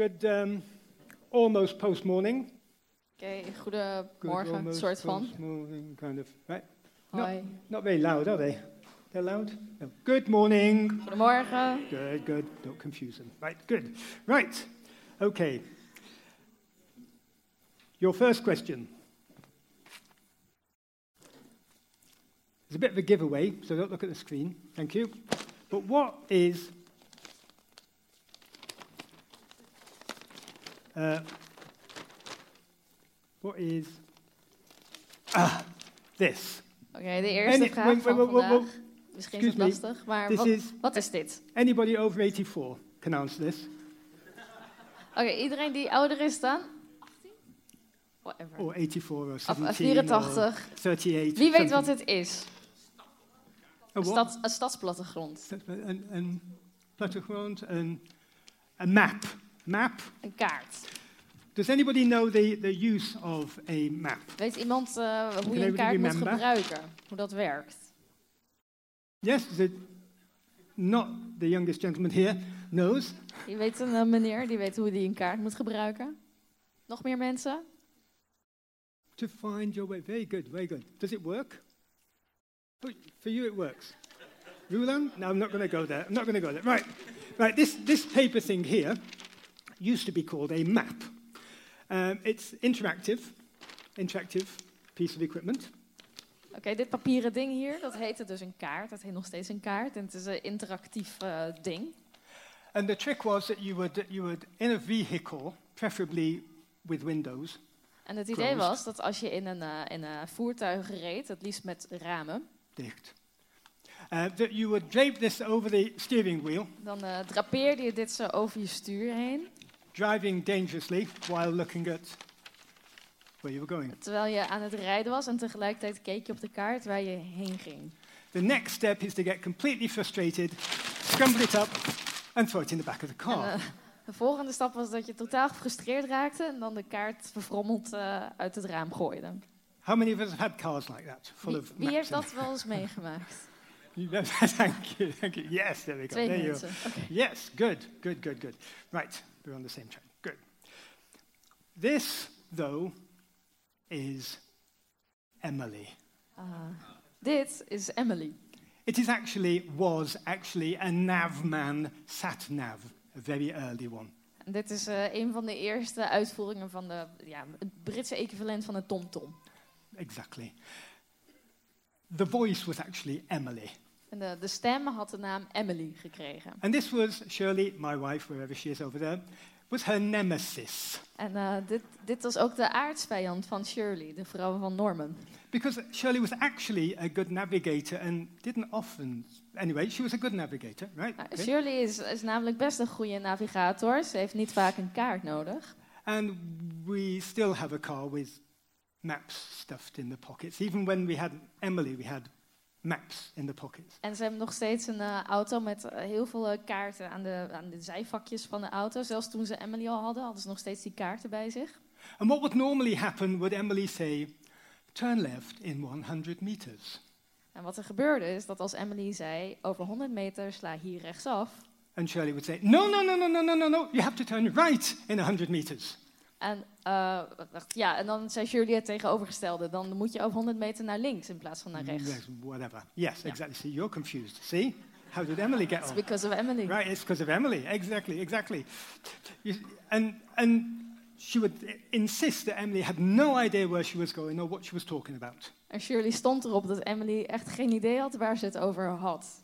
Good, um, almost post morning. Oké, Good goedemorgen, almost soort van. morning, kind of. Right? No. Hoi. Not very loud, are they? They're loud? No. Good morning. Goedemorgen. Good, good. Don't confuse them. Right, good. Right. Okay. Your first question. It's a bit of a giveaway, so don't look at the screen. Thank you. But what is uh, what is ah this? Oké, de eerste Any- vraag wait, van wait, wait, wait, vandaag. Misschien is het lastig, maar This wat, is wat is dit? anybody over 84 can answer this. Oké, iedereen die ouder is dan? Whatever. Or 84 or Of 17 eh, or 84. 38. Wie weet wat dit is? Een, stad, een stadsplattegrond. Een, een plattegrond, een, map. Map. Een kaart. Does anybody know the, the use of a map? Weet iemand eh, hoe je een kaart moet gebruiken? Hoe dat werkt? Yes, the, not the youngest gentleman here knows. Je weet een eh, meneer die weet hoe hij een kaart moet gebruiken? Nog meer mensen? To find your way. Very good, very good. Does it work? For you, it works. Rulan? No, I'm not going to go there. I'm not going to go there. Right, right. This, this paper thing here used to be called a map. Um, it's interactive, interactive piece of equipment. Oké, dit papieren ding hier, dat heette dus een kaart. Dat heet nog steeds een kaart. En het is een interactief eh, ding. And the trick was that you would, you would, in a vehicle, preferably with windows, En het idee Closed. was dat als je in een, eh, in een voertuig reed, het liefst met ramen, dicht, uh, that you would drape this over the steering wheel, dan eh, drapeerde je dit zo over je stuur heen. Driving dangerously while looking at where you were going. Terwijl je aan het rijden was en tegelijkertijd keek je op de kaart waar je heen ging. The next step is to get completely frustrated, scramble it up, and throw it in the back of the En, car. eh, de volgende stap was dat je totaal gefrustreerd raakte en dan de kaart verfrommeld eh, uit het raam gooide. How many of us have had cars like that, full Wie, of wie heeft dat wel eens meegemaakt? thank you, thank you. Yes, there we go. Twee there you mensen. Oké. Yes, good, good, good, good. Right, we're on the same track. Good. This, though, is Emily. Ah, dit is Emily. It is actually, was actually a Navman sat nav, a very early one. En dit is eh, een van de eerste uitvoeringen van de, ja, het Britse equivalent van een TomTom. Exactly. The voice was actually Emily. En de, de stem had de naam Emily gekregen. And this was Shirley, my wife, wherever she is over there, was her nemesis. En eh, dit, dit was ook de aardsvijand van Shirley, de vrouw van Norman. Because Shirley was actually a good navigator and didn't often. Anyway, she was a good navigator, right? Nou, Okay. Shirley is, is namelijk best een goede navigator. Ze heeft niet vaak een kaart nodig. And we still have a car with maps stuffed in the pockets. Even when we had Emily, we had maps in the pockets. En ze hebben nog steeds een eh, auto met eh, heel veel eh, kaarten aan de, aan de zijvakjes van de auto. Zelfs toen ze Emily al hadden, hadden ze nog steeds die kaarten bij zich. And what would normally happen would Emily say, turn left in 100 meters. En wat er gebeurde is dat als Emily zei, over 100 meter sla hier rechtsaf. And Shirley would say, no, no, no, no, no, no, no, no, you have to turn right in 100 meters. En, wacht, ja, en dan zei Shirley het tegenovergestelde. Dan moet je over 100 meter naar links in plaats van naar rechts. Yes, whatever. Yes, Yeah. exactly. See, you're confused. See? How did Emily get It's on? because of Emily. Right, it's because of Emily. Exactly, exactly. You, and, and she would insist that Emily had no idea where she was going or what she was talking about. En Shirley stond erop dat Emily echt geen idee had waar ze het over had.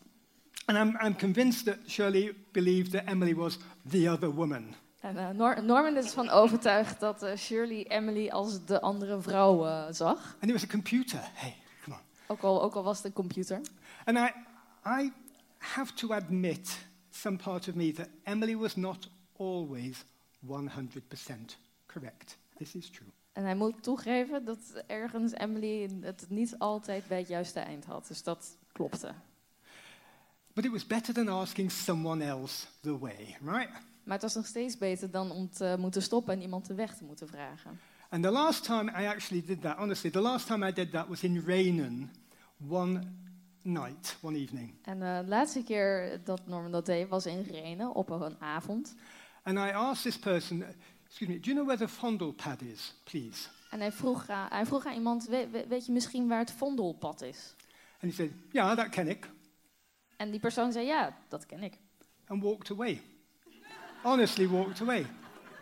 And I'm, I'm convinced that Shirley believed that Emily was the other woman. En eh, Nor- Norman is ervan overtuigd dat eh, Shirley Emily als de andere vrouw eh, zag. And it was a computer. Hey, come on. Ook al, ook al was het een computer. And I, I have to admit, some part of me, that Emily was not always 100% correct. This is true. En hij moet toegeven dat ergens Emily het niet altijd bij het juiste eind had. Dus dat klopte. But it was better than asking someone else the way, right? Maar het was nog steeds beter dan om te moeten stoppen en iemand de weg te moeten vragen. And the last time I actually did that, honestly, the last time I did that was in Renen, one night, one evening. En eh, de laatste keer dat Norman dat deed was in Renen op een avond. And I asked this person, excuse me, do you know where the fondle pad is, please? En hij vroeg, aan- hij vroeg aan iemand, "We- we- weet je misschien waar het vondelpad is? And he said, yeah, that ken ik. En die persoon zei, ja, dat ken ik. And walked away. Honestly walked away.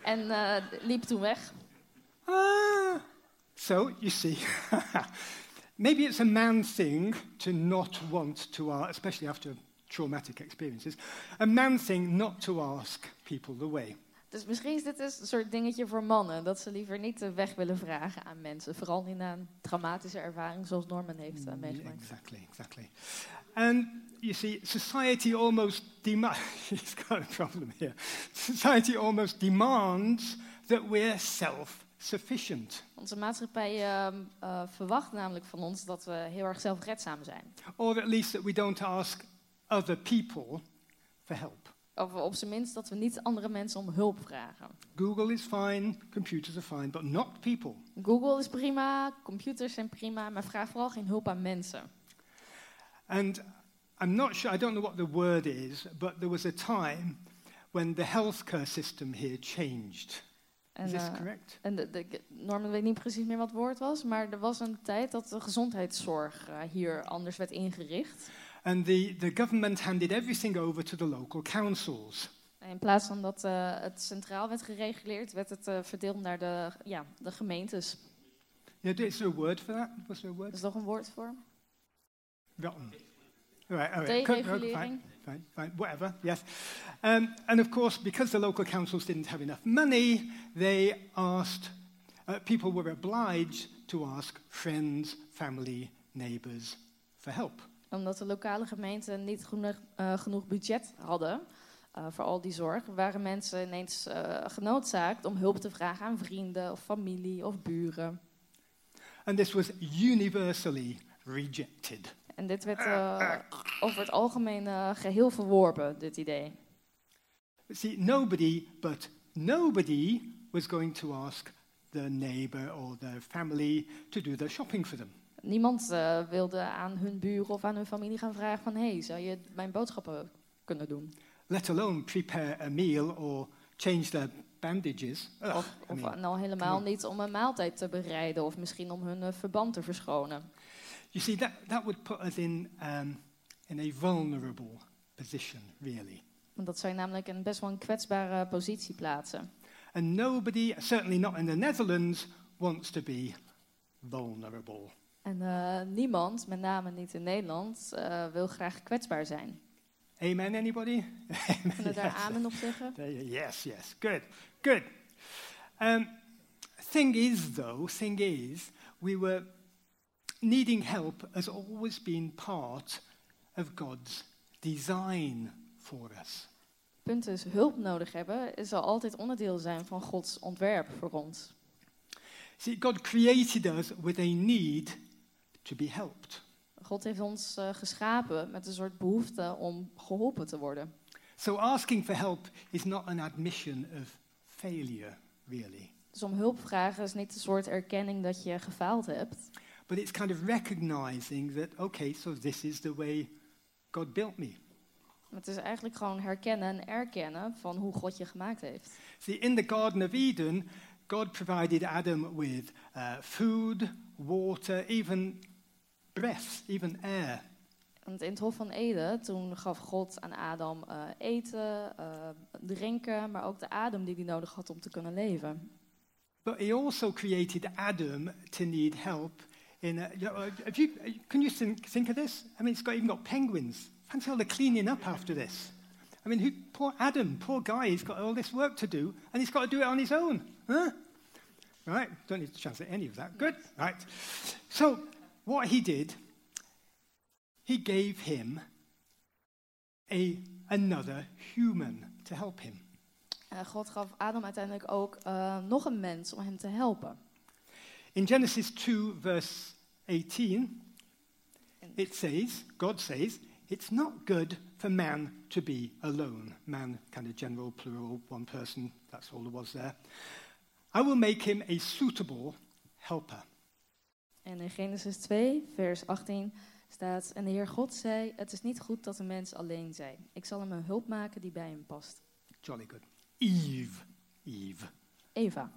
En eh, liep toen weg. Ah. So, you see, maybe it's a man thing to not want to ask, especially after traumatic experiences, a man thing not to ask people the way. Dus misschien is dit dus een soort dingetje voor mannen. Dat ze liever niet de weg willen vragen aan mensen. Vooral niet na een traumatische ervaring zoals Norman heeft eh, meegemaakt. Exactly, exactly. And you see, society almost demands, he's got a problem here. Society almost demands that we're self sufficient, Onze maatschappij ehm, eh, verwacht namelijk van ons dat we heel erg zelfredzaam zijn. or at least that we don't ask other people for help. Of op zijn minst dat we niet andere mensen om hulp vragen. Google is fine, computers are fine, but not people. Google is prima, computers zijn prima, maar vraag vooral geen hulp aan mensen. And I'm not sure, I don't know what the word is, but there was a time when the healthcare system here changed. En, is this eh, correct? en de, de, Norman weet niet precies meer wat het woord was, maar er was een tijd dat de gezondheidszorg eh, hier anders werd ingericht. And the, the government handed everything over to the local councils. En In plaats van dat eh, het centraal werd gereguleerd, werd het verdeeld naar de, ja, de gemeentes. Yeah, is there a word for that? Was there a word? Is er nog een woord voor? Rotten. All right, all right. Cool, no, Deregulering. Fine, fine, whatever, yes. Um, and of course, because the local councils didn't have enough money, they asked, uh, people were obliged to ask friends, family, neighbors for help. Omdat de lokale gemeenten niet genoeg, eh, genoeg budget hadden eh, voor al die zorg, waren mensen ineens eh, genoodzaakt om hulp te vragen aan vrienden of familie of buren. And this was universally rejected. En dit werd eh, over het algemeen eh, geheel verworpen, dit idee. See, nobody, but nobody was going to ask the neighbor or the family to do their shopping for them. Niemand eh, wilde aan hun buren of aan hun familie gaan vragen van... hey, zou je mijn boodschappen kunnen doen? let alone prepare a meal or change their bandages. Ugh, Of, I of mean, nou helemaal niet om een maaltijd te bereiden... of misschien om hun verband te verschonen. You see, that, that would put us in, um, in a vulnerable position, really. Want dat zou je namelijk in best wel een kwetsbare positie plaatsen. And nobody, certainly not in the Netherlands, wants to be vulnerable. En eh, niemand, met name niet in Nederland, eh, wil graag kwetsbaar zijn. Amen, anybody? Kunnen we daar amen op zeggen? Yes, yes, good, good. Um, thing is, though, thing is, we were needing help has always been part of God's design for us. Punt is, hulp nodig hebben zal altijd onderdeel zijn van Gods ontwerp voor ons. See, God created us with a need to be helped. God heeft ons eh, geschapen met een soort behoefte om geholpen te worden. So asking for help is not an admission of failure, really, Dus om hulp vragen is niet een soort erkenning dat je gefaald hebt. But it's kind of recognizing that, okay, so this is the way God built me. Het is eigenlijk gewoon herkennen en erkennen van hoe God je gemaakt heeft. See, in the Garden of Eden, God provided Adam with uh, food, water, even breath, even air. Want in het Hof van Eden, toen gaf God aan Adam eh, eten, eh, drinken, maar ook de adem die hij nodig had om te kunnen leven. But he also created Adam to need help in. A, you know, have you, uh, can you think, think of this? I mean, it's got, even got penguins. Fancy all the cleaning up after this. I mean, who, poor Adam, poor guy, he's got all this work to do, and he's got to do it on his own. Huh? Right? Don't need to translate any of that. Good. Right. So, what he did, he gave him a, another human to help him. God gaf Adam uiteindelijk ook eh, nog een mens om hem te helpen. In Genesis 2, verse 18, it says, God says, it's not good for man to be alone. Man, kind of general, plural, one person, that's all there was there. I will make him a suitable helper. En in Genesis 2, vers 18 staat: En de Heer God zei: Het is niet goed dat de mens alleen zij. Ik zal hem een hulp maken die bij hem past. Jolly good. Eve. Eve. Eva.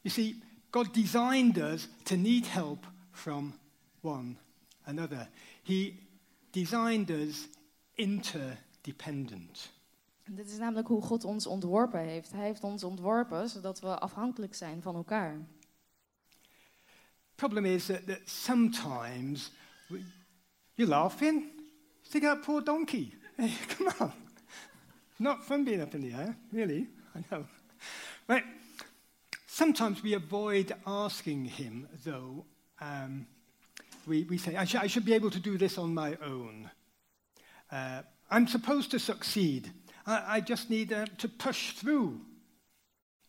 You see, God designed us to need help from one another. He designed us interdependent. En Dit is namelijk hoe God ons ontworpen heeft. Hij heeft ons ontworpen zodat we afhankelijk zijn van elkaar. Problem is that, that sometimes we, you're laughing. Stick out poor donkey. Hey, come on. Not fun being up in the air, really. I know. Right. Sometimes we avoid asking him, though. Um, we, we say, I, sh- I should be able to do this on my own. Uh, I'm supposed to succeed. I, I just need uh, to push through.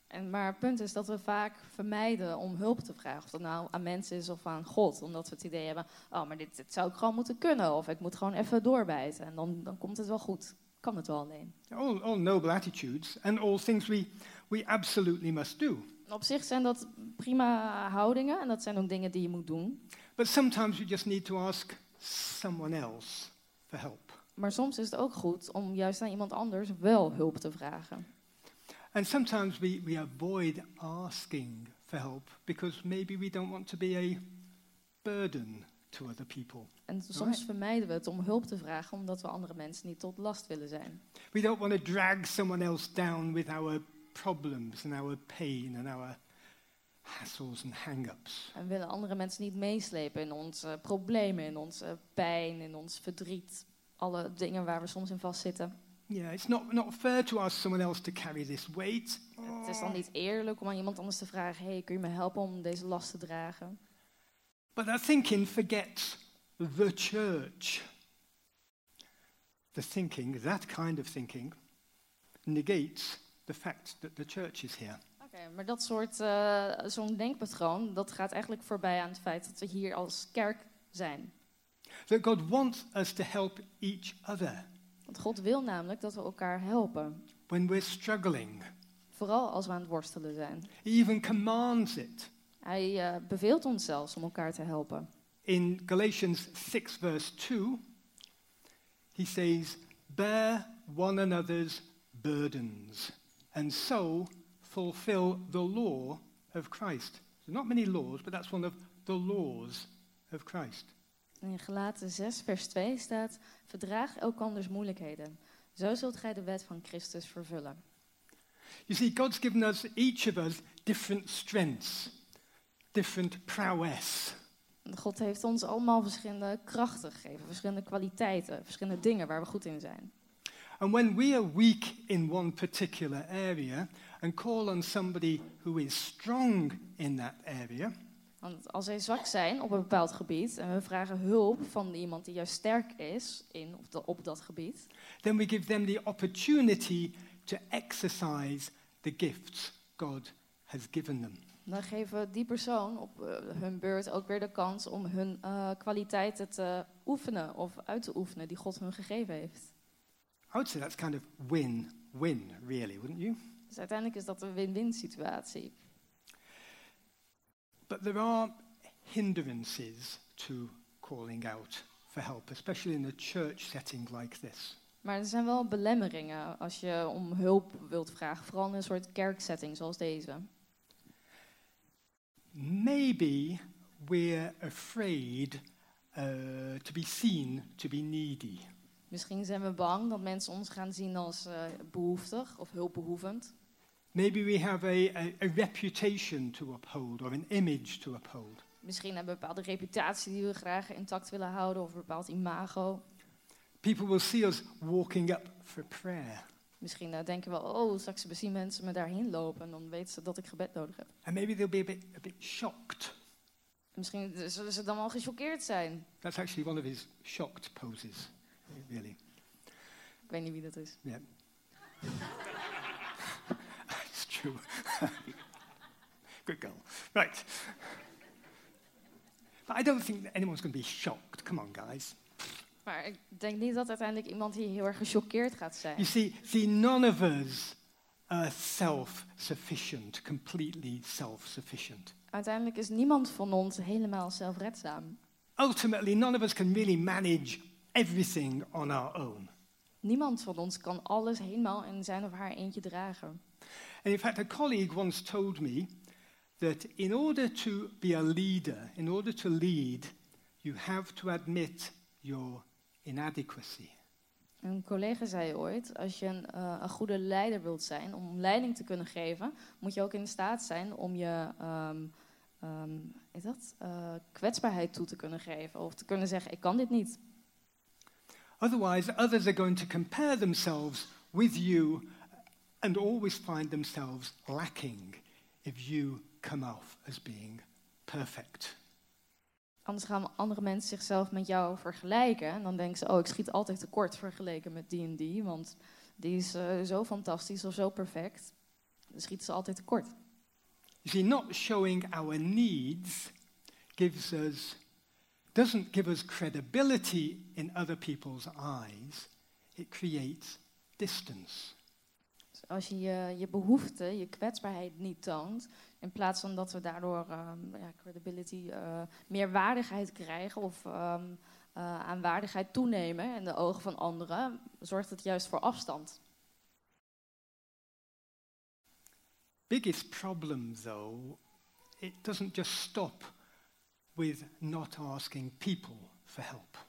En maar het punt is dat we vaak vermijden om hulp te vragen. Of dat nou aan mensen is of aan God. Omdat we het idee hebben, oh, maar dit, dit zou ik gewoon moeten kunnen. Of ik moet gewoon even doorbijten. En dan, dan komt het wel goed. Kan het wel alleen. All, all noble attitudes and all things we, we absolutely must do. Op zich zijn dat prima houdingen. En dat zijn ook dingen die je moet doen. But sometimes we just need to ask someone else for help. Maar soms is het ook goed om juist aan iemand anders wel hulp te vragen. And sometimes we, we avoid asking for help because maybe we don't want to be a burden to other people. En soms vermijden we het om hulp te vragen omdat we andere mensen niet tot last willen zijn. We don't want to drag someone else down with our problems and our pain and our hassles and hang-ups. En we willen andere mensen niet meeslepen in onze problemen, in onze pijn, in ons verdriet. Alle dingen waar we soms in vastzitten. Yeah, it's not, not fair to ask someone else to carry this weight. Het is dan niet eerlijk om aan iemand anders te vragen: hey, kun je me helpen om deze last te dragen? But that thinking forgets the church. The thinking, that kind of thinking, negates the fact that the church is here. Oké, maar dat soort, eh, zo'n denkpatroon, dat gaat eigenlijk voorbij aan het feit dat we hier als kerk zijn. That God wants us to help each other Want God wil namelijk dat we elkaar helpen. when we're struggling. Vooral als we aan het worstelen zijn. He even commands it. Hij eh, beveelt ons zelfs om elkaar te helpen. In Galatians 6, verse 2, he says, Bear one another's burdens, and so fulfill the law of Christ. So, not many laws, but that's one of the laws of Christ. In Galaten 6, vers 2 staat: Verdraag elkanders moeilijkheden. Zo zult gij de wet van Christus vervullen. You see, God's given us, each of us, different strengths, different prowess. God heeft ons allemaal verschillende krachten gegeven, verschillende kwaliteiten, verschillende dingen waar we goed in zijn. And when we are weak in one particular area and call on somebody who is strong in that area, Want als wij zwak zijn op een bepaald gebied en we vragen hulp van iemand die juist sterk is in, of de- op dat gebied, then we give them the opportunity to exercise the gifts God has given them. dan geven we die persoon op eh, hun beurt ook weer de kans om hun eh, kwaliteiten te oefenen of uit te oefenen die God hun gegeven heeft. I would say that's kind of win-win, really, wouldn't you? Dus uiteindelijk is dat een win-win situatie. But there are hindrances to calling out for help, especially in a church setting like this. Maar er zijn wel belemmeringen als je om hulp wilt vragen, vooral in een soort kerksetting zoals deze. Maybe we're afraid uh, to be seen to be needy. Misschien zijn we bang dat mensen ons gaan zien als eh, behoeftig of hulpbehoevend. Maybe we have a, a, a reputation to uphold or an image to uphold. Misschien hebben we een bepaalde reputatie die we graag intact willen houden of een bepaald imago. People will see us walking up for prayer. Misschien eh, denken we, oh, straks zien mensen me daarheen lopen en dan weten ze dat ik gebed nodig heb. And maybe they'll be a bit, a bit shocked. Misschien zullen ze dan wel gechoqueerd zijn. That's actually one of his shocked poses, really. Ik weet niet wie dat is. Yeah. it's true. Good girl. Right. But I don't think anyone's going to be shocked. Come on, guys. Maar ik denk niet dat uiteindelijk iemand hier heel erg gechoqueerd gaat zijn. You see, see, none of us are self-sufficient, completely self-sufficient. Uiteindelijk is niemand van ons helemaal zelfredzaam. Ultimately, none of us can really manage everything on our own. Niemand van ons kan alles helemaal in zijn of haar eentje dragen. And in fact, a colleague once told me that in order to be a leader, in order to lead, you have to admit your inadequacy. Een collega zei ooit, als je een, eh, een goede leider wilt zijn, om leiding te kunnen geven, moet je ook in staat zijn om je ehm, ehm, is dat, eh, kwetsbaarheid toe te kunnen geven. Of te kunnen zeggen, ik kan dit niet. Otherwise, others are going to compare themselves with you and always find themselves lacking if you come off as being perfect. Anders gaan andere mensen zichzelf met jou vergelijken. En dan denken ze, oh, ik schiet altijd tekort vergeleken met die en die. Want die is eh, zo fantastisch of zo perfect. Dan schieten ze altijd tekort. You see, not showing our needs gives us, doesn't give us credibility in other people's eyes. It creates distance. Dus als je, je je behoefte, je kwetsbaarheid niet toont, in plaats van dat we daardoor ehm, ja, credibility, eh, meer waardigheid krijgen of ehm, eh, aan waardigheid toenemen in de ogen van anderen, zorgt het juist voor afstand. Biggest problem, though, it doesn't just stop with not asking people for help.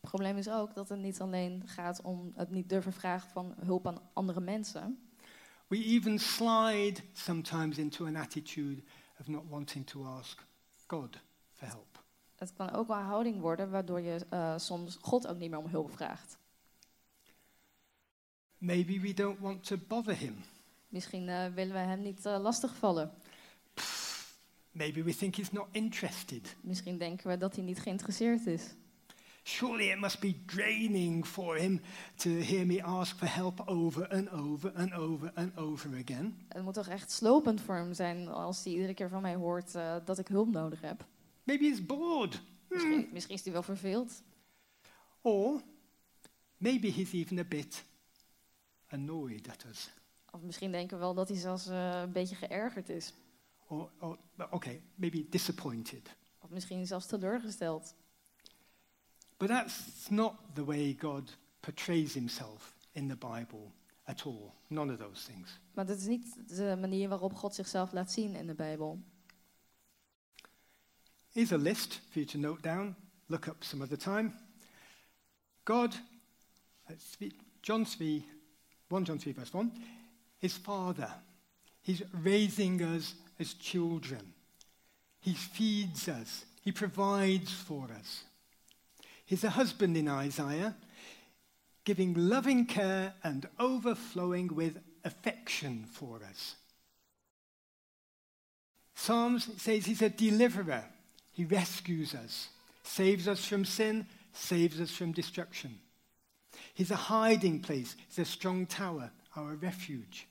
Het probleem is ook dat het niet alleen gaat om het niet durven vragen van hulp aan andere mensen. We even slide sometimes into an attitude of not wanting to ask God for help. Het kan ook wel een houding worden waardoor je eh, soms God ook niet meer om hulp vraagt. Maybe we don't want to bother him. Misschien eh, willen we hem niet eh, lastigvallen. Maybe we think he's not interested. Misschien denken we dat hij niet geïnteresseerd is. Surely it must be draining for him to hear me ask for help over and over and over and over again. Het moet toch echt slopend voor hem zijn als hij iedere keer van mij hoort eh, dat ik hulp nodig heb. Maybe he's bored. Misschien, misschien is hij wel verveeld. Or maybe he's even a bit annoyed at us. Of misschien denken we wel dat hij zelfs eh, een beetje geërgerd is. Or, or okay, maybe disappointed. Of misschien zelfs teleurgesteld. But that's not the way God portrays himself in the Bible at all. None of those things. Maar dat is niet de manier waarop God zichzelf laat zien in de Bijbel. Here's a list for you to note down. Look up some other time. God, John 3, 1 John 3, verse 1, is Father. He's raising us as children. He feeds us. He provides for us. He's a husband in Isaiah, giving loving care and overflowing with affection for us. Psalms says he's a deliverer. He rescues us, saves us from sin, saves us from destruction. He's a hiding place, he's a strong tower, our refuge.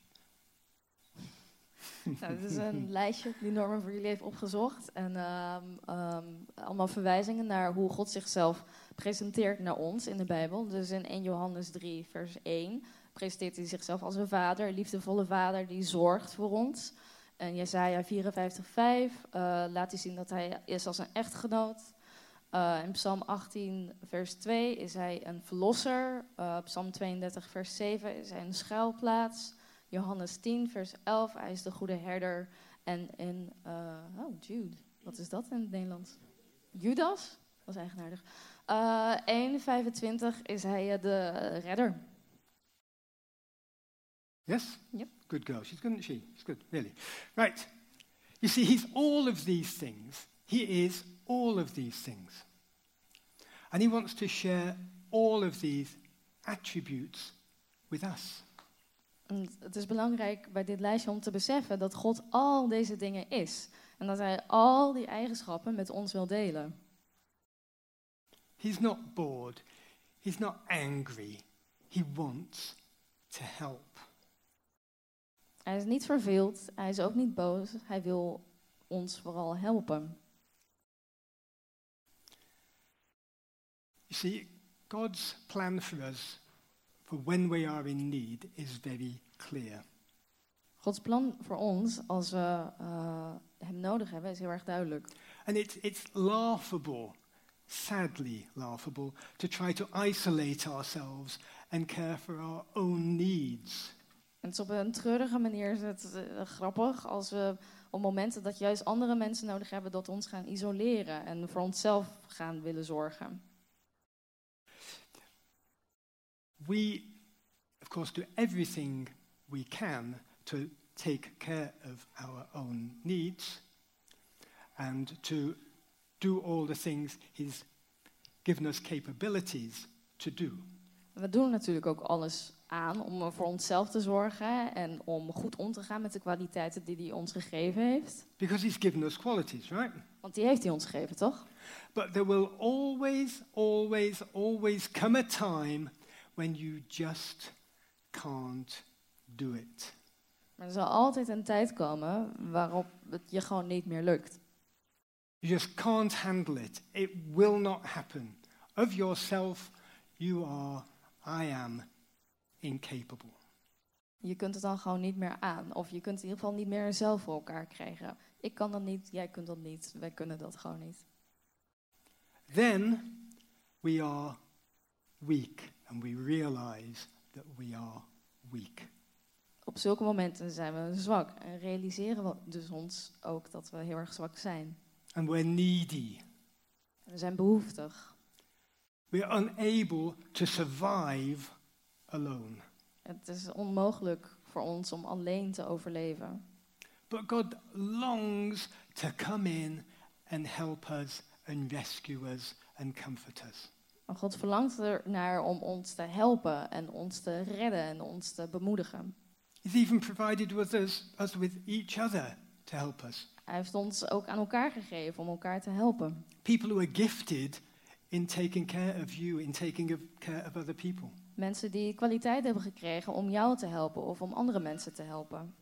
Nou, dit is een lijstje die Norman voor jullie heeft opgezocht. En ehm, ehm, allemaal verwijzingen naar hoe God zichzelf presenteert naar ons in de Bijbel. Dus in 1 Johannes 3, vers 1 presenteert hij zichzelf als een vader, een liefdevolle vader die zorgt voor ons. En Jesaja 54, 5 eh, laat hij zien dat hij is als een echtgenoot. Eh, in Psalm 18, vers 2 is hij een verlosser. Eh, Psalm 32, vers 7 is hij een schuilplaats. Johannes 10, vers 11, hij is de goede herder. En in, eh, oh, Jude, wat is dat in het Nederlands? Judas? Dat is eigenaardig. Eh 1, 25 is hij eh, de redder. Yes? Yep. Good girl. She's good, she? She's good, really. Right. You see, he's all of these things. He is all of these things. And he wants to share all of these attributes with us. Het is belangrijk bij dit lijstje om te beseffen dat God al deze dingen is. En dat hij al die eigenschappen met ons wil delen. He's not bored. He's not angry. He wants to help. Hij is niet verveeld, hij is ook niet boos, hij wil ons vooral helpen. You see, God's plan for us for when we are in need is very clear. Gods plan voor ons, als we eh, hem nodig hebben, is heel erg duidelijk. And it's, it's laughable, sadly laughable, to try to isolate ourselves and care for our own needs. En het is op een treurige manier is het eh, grappig als we op momenten dat juist andere mensen nodig hebben, dat ons gaan isoleren en voor onszelf gaan willen zorgen. We, of course, do everything we can to take care of our own needs and to do all the things He's given us capabilities to do. We doen natuurlijk ook alles aan om voor onszelf te zorgen en om goed om te gaan met de kwaliteiten die hij ons gegeven heeft. Because He's given us qualities, right? Want die heeft hij ons gegeven, toch? But there will always, always, always come a time when you just can't do it. Maar er zal altijd een tijd komen waarop het je gewoon niet meer lukt. You just can't handle it. It will not happen. Of yourself, you are, I am, incapable. Je kunt het dan gewoon niet meer aan. Of je kunt in ieder geval niet meer zelf voor elkaar krijgen. Ik kan dat niet, jij kunt dat niet, wij kunnen dat gewoon niet. Then we are weak and we realize that we are weak. Op zulke momenten zijn we zwak en realiseren we dus ons ook dat we heel erg zwak zijn. And we're needy. We zijn behoeftig. We're unable to survive alone. Het is onmogelijk voor ons om alleen te overleven. But God longs to come in and help us and rescue us and comfort us. Maar God verlangt ernaar om ons te helpen en ons te redden en ons te bemoedigen. He's even provided with us, us with each other to help us. Hij heeft ons ook aan elkaar gegeven om elkaar te helpen. People who are gifted in taking care of you, in taking of- care of other people. Mensen die kwaliteit hebben gekregen om jou te helpen of om andere mensen te helpen.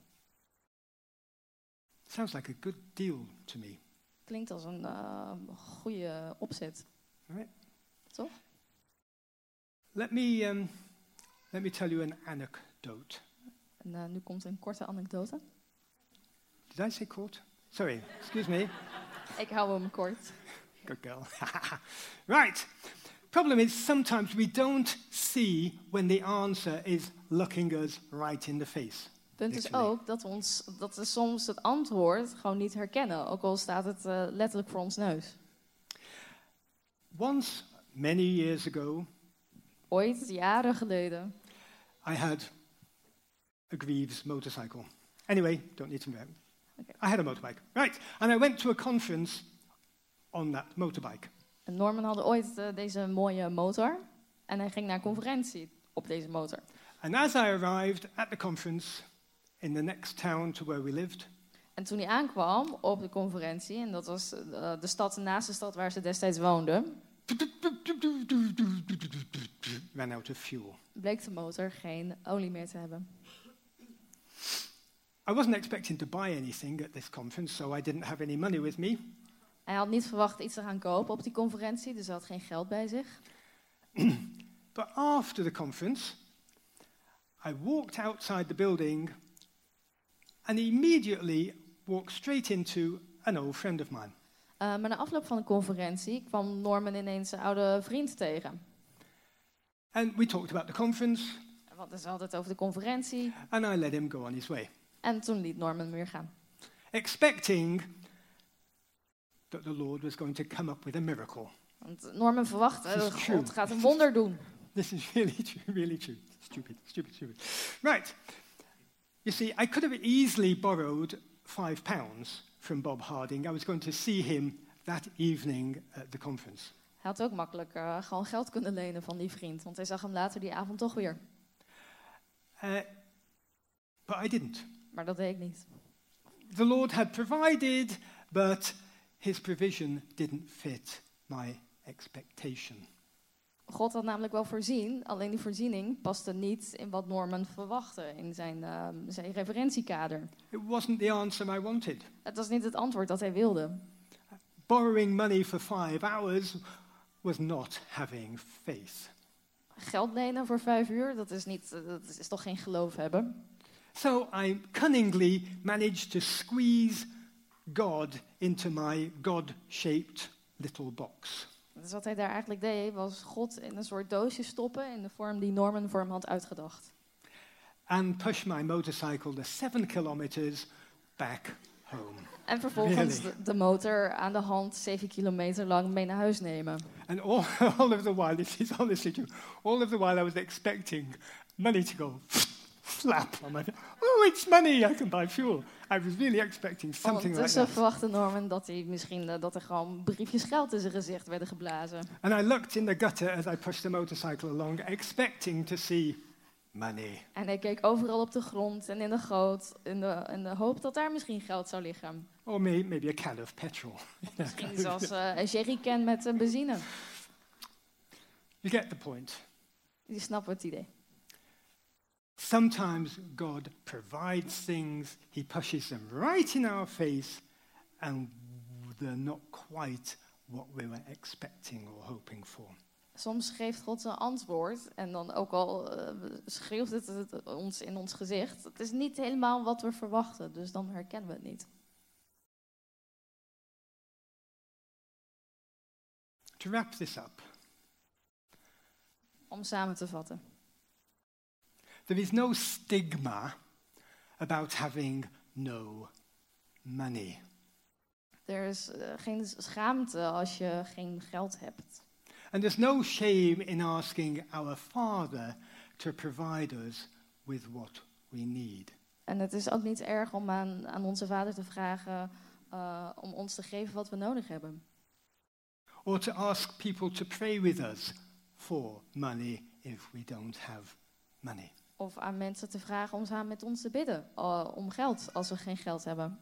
Sounds like a good deal to me. Klinkt als een uh, goede opzet. Right? Toch? Let me, um, let me tell you an anecdote. En uh, nu komt een korte anekdote. Did I say quote? Sorry, excuse me. Ik hou hem kort. Good girl. right. Problem is, sometimes we don't see when the answer is looking us right in the face. Punt is ook dat, ons, dat we soms het antwoord gewoon niet herkennen. Ook al staat het uh, letterlijk voor ons neus. Once, many years ago, Ooit, jaren geleden, I had a Greaves motorcycle. Anyway, don't need to know. Okay. I had a motorbike. Right. And I went to a conference on that motorbike. En Norman had ooit uh, deze mooie motor. En hij ging naar een conferentie op deze motor. And as I arrived at the conference in the next town to where we lived, En toen hij aankwam op de conferentie, en dat was uh, de stad naast de stad waar ze destijds woonden, ran out of fuel. bleek de motor geen olie meer te hebben. I wasn't expecting to buy anything at this conference, so I didn't have any money with me. Hij had niet verwacht iets te gaan kopen op die conferentie, dus hij had geen geld bij zich. But after the conference, I walked outside the building and immediately walked straight into an old friend of mine. Uh, maar na afloop van de conferentie kwam Norman ineens zijn oude vriend tegen. And we talked about the conference, Want het is altijd over de conferentie. and I let him go on his way, En toen liet Norman weer gaan. expecting that the Lord was going to come up with a miracle. Want Norman verwachtte, is God gaat een wonder doen. This is really true, really true. Stupid, stupid, stupid. Right. You see, I could have easily borrowed five pounds from Bob Harding. I was going to see him that evening at the conference. Hij had ook makkelijk uh, gewoon geld kunnen lenen van die vriend. Want hij zag hem later die avond toch weer. Uh, but I didn't. Maar dat deed ik niet. The Lord had provided, but his provision didn't fit my expectation. God had namelijk wel voorzien, alleen die voorziening paste niet in wat Norman verwachtte in zijn, uh, zijn referentiekader. It wasn't the answer I wanted. Het was niet het antwoord dat hij wilde. Borrowing money for five hours was not having faith. Geld lenen voor vijf uur, dat is, niet, dat is toch geen geloof hebben. So I cunningly managed to squeeze God into my God shaped little box. Dus wat hij daar eigenlijk deed, was God in een soort doosje stoppen in de vorm die Norman voor hem had uitgedacht. and push my motorcycle the seven kilometers back home. En vervolgens Really? de, de motor aan de hand 7 kilometer lang mee naar huis nemen. And all, all of the while, this is honestly true, all of the while I was expecting money to go flap on my Oh, it's money, I can buy fuel. I was really expecting something like Ondertussen that. verwachtte Norman dat hij misschien eh, dat er gewoon briefjes geld in zijn gezicht werden geblazen. And I looked in the gutter as I pushed the motorcycle along, expecting to see money. En hij keek overal op de grond en in de goot in de, in de hoop dat daar misschien geld zou liggen. Or may, maybe a can of petrol. Misschien zelfs eh, een jerrycan met eh, benzine. You get the point. Die snappen het idee. Sometimes God provides things, He pushes them right in our face, and they're not quite what we were expecting or hoping for. Soms geeft God een antwoord en dan ook al eh, schreeuwt het, het ons in ons gezicht. Het is niet helemaal wat we verwachten, dus dan herkennen we het niet. To wrap this up, Om samen te vatten. There is no stigma about having no money. Er is eh, geen schaamte als je geen geld hebt. And there's no shame in asking our Father to provide us with what we need. En het is ook niet erg om aan, aan onze vader te vragen eh, om ons te geven wat we nodig hebben. Or to ask people to pray with us for money if we don't have money. Of aan mensen te vragen om samen met ons te bidden eh, om geld als we geen geld hebben.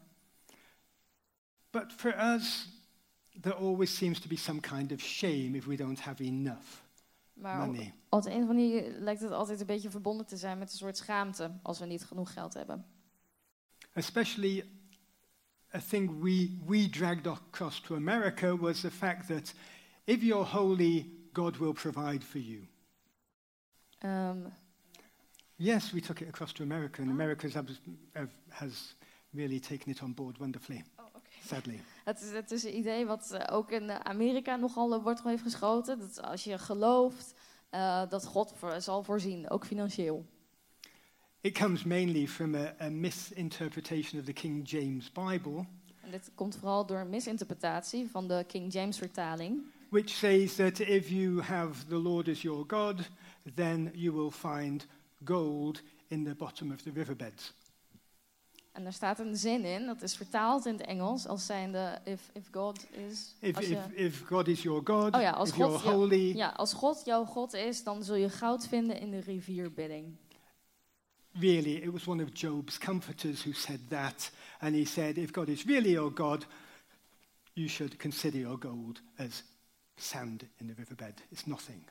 But for us, there always seems to be some kind of shame if we don't have enough Maar op, money. op de een of andere manier lijkt het altijd een beetje verbonden te zijn met een soort schaamte als we niet genoeg geld hebben. Especially a thing we, we dragged across to America was the fact that if you're holy, God will provide for you. Ehm, Yes, we took it across to America, and Oh. America has, really taken it on board wonderfully, sadly. het, is, het is een idee wat eh, ook in eh, Amerika nogal eh, wortel heeft geschoten. Dat als je gelooft eh, dat God voor, zal voorzien, ook financieel. It comes mainly from a, a misinterpretation of the King James Bible, En dit komt vooral door een misinterpretatie van de King James vertaling. which says that if you have the Lord as your God, then you will find gold in the bottom of the riverbeds. En daar staat een zin in, dat is vertaald in het Engels als zijnde if, if God is... If, als if, je- if God is your God, Oh ja, als if God you're holy, ja, als God jouw God is, dan zul je goud vinden in de rivierbedding. really, it was one of Job's comforters who said that. And he said, if God is really your God, you should consider your gold as sand in the riverbed. It's nothing.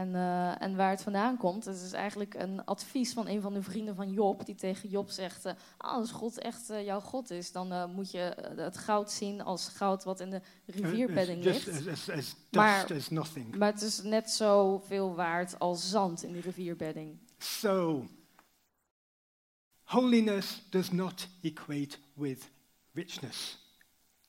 En, eh, en waar het vandaan komt, het is eigenlijk een advies van een van de vrienden van Job, die tegen Job zegt, "Ah, als God echt eh, jouw God is, dan moet je het goud zien als goud wat in de rivierbedding Uh, just ligt. as, as, as Maar- dust as nothing. Maar het is net zoveel waard als zand in de rivierbedding. So, holiness does not equate with richness.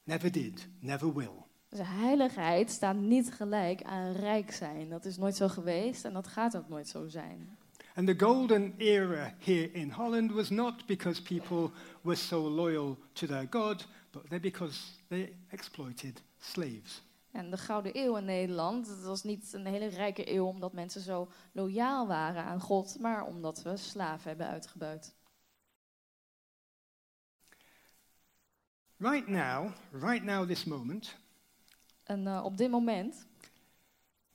Never did, never will. Dus heiligheid staat niet gelijk aan rijk zijn. Dat is nooit zo geweest en dat gaat ook nooit zo zijn. And the golden era here in Holland was not because people were so loyal to their God, but they- because they exploited slaves. En de Gouden Eeuw in Nederland, dat was niet een hele rijke eeuw omdat mensen zo loyaal waren aan God, maar omdat we slaven hebben uitgebuit. Right now, right now, this moment, En eh, op dit moment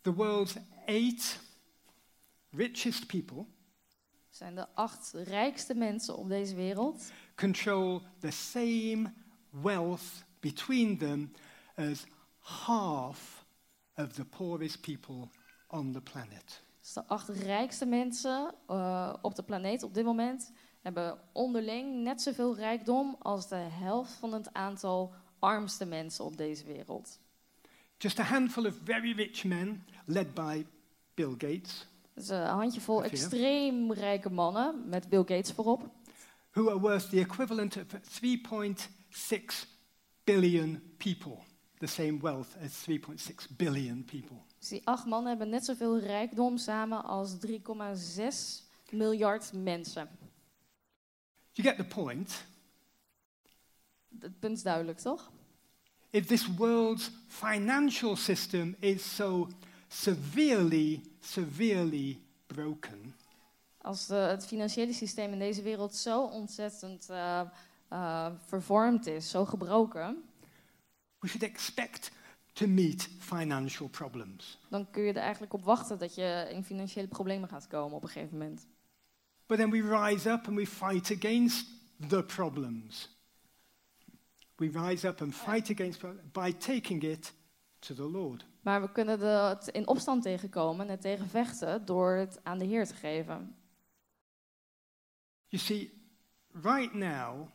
the world's eight richest people zijn de acht rijkste mensen op deze wereld control the same wealth between them as half of the poorest people on the planet. Dus de acht rijkste mensen eh, op de planeet op dit moment hebben onderling net zoveel rijkdom als de helft van het aantal armste mensen op deze wereld. Just a handful of very rich men, led by Bill Gates, Dus een handjevol extreem rijke mannen met Bill Gates voorop. who are worth the equivalent of 3.6 billion people. the same wealth as 3.6 billion people. Dus die acht mannen hebben net zoveel rijkdom samen als 3,6 miljard mensen. You get the point. Het punt is duidelijk, toch? If this world's financial system is so severely, severely broken, Als de, het financiële systeem in deze wereld zo ontzettend eh, eh, vervormd is, zo gebroken, we should expect to meet financial problems. dan kun je er eigenlijk op wachten dat je in financiële problemen gaat komen op een gegeven moment. But then we rise up and we fight against the problems. We rise up and fight against by taking it to the Lord. Maar we kunnen het in opstand tegenkomen en tegen vechten door het aan de Heer te geven. You see, right now,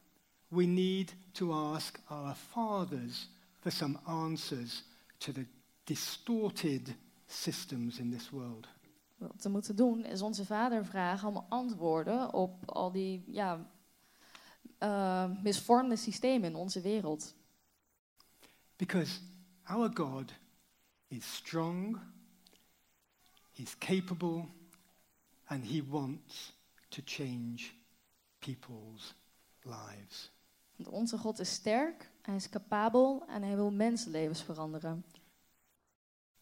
we need to ask our fathers for some answers to the distorted systems in this world. Wat we moeten doen is onze vader vragen om antwoorden op al die ja, eh, misvormde systemen in onze wereld. Because our God is strong, He's capable, and He wants to change people's lives. Want onze God is sterk, hij is capabel en hij wil mensenlevens veranderen.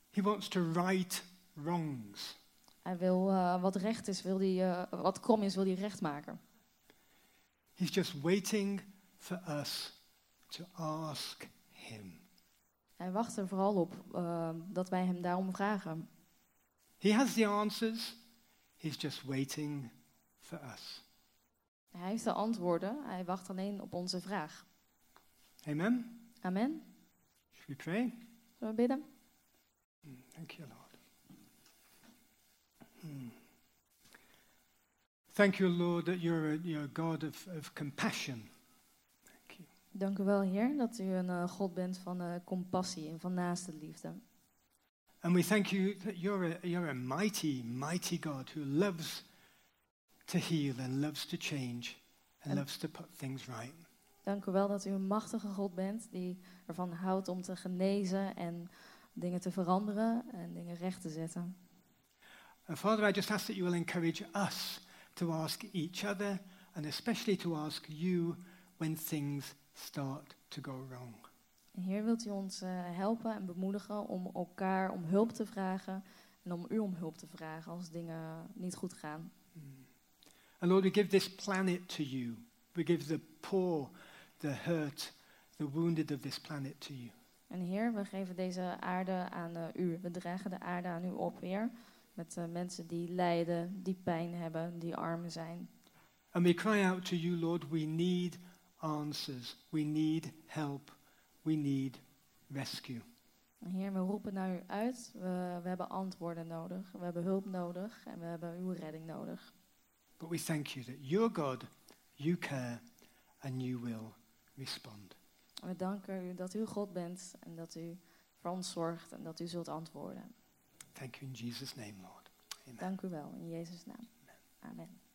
He wants to right wrongs. Hij wil eh, wat recht is, wil die, eh, wat krom is, wil hij recht maken. He's just waiting for us to ask Him. Hij wacht er vooral op eh, dat wij hem daarom vragen. He has the answers, He's just waiting for us. Hij heeft de antwoorden, hij wacht alleen op onze vraag. Amen? Amen. Should we pray? Zullen we bidden? Thank you, Lord. Hmm. Thank you, Lord, that you're a, you're a God of, of compassion. Thank you. Dank u wel, Heer, dat u een eh, God bent van eh, compassie en van naaste liefde. And we thank you that you're a, you're a mighty, mighty God who loves to heal and loves to change and And- loves to put things right. Dank u wel dat u een machtige God bent die ervan houdt om te genezen en dingen te veranderen en dingen recht te zetten. And Father, I just ask that you will encourage us to ask each other and especially to ask you when things start to go wrong. En Heer, wilt u ons eh, helpen en bemoedigen om elkaar om hulp te vragen en om u om hulp te vragen als dingen niet goed gaan. And Lord, we give this planet to you. We give the poor, the hurt, the wounded of this planet to you. En Heer, we geven deze aarde aan eh, u. We dragen de aarde aan u op, Heer. Met eh, mensen die lijden, die pijn hebben, die arm zijn. And we cry out to you, Lord, we need answers. We need help. We need rescue. Heer, we roepen naar u uit. We, we hebben antwoorden nodig. We hebben hulp nodig en we hebben uw redding nodig. But we thank you that you're God, you care, and you will respond. We danken u dat u God bent en dat u voor ons zorgt en dat u zult antwoorden. Thank you in Jesus' name, Lord. Amen. Dank u wel, in Jezus' naam. Amen.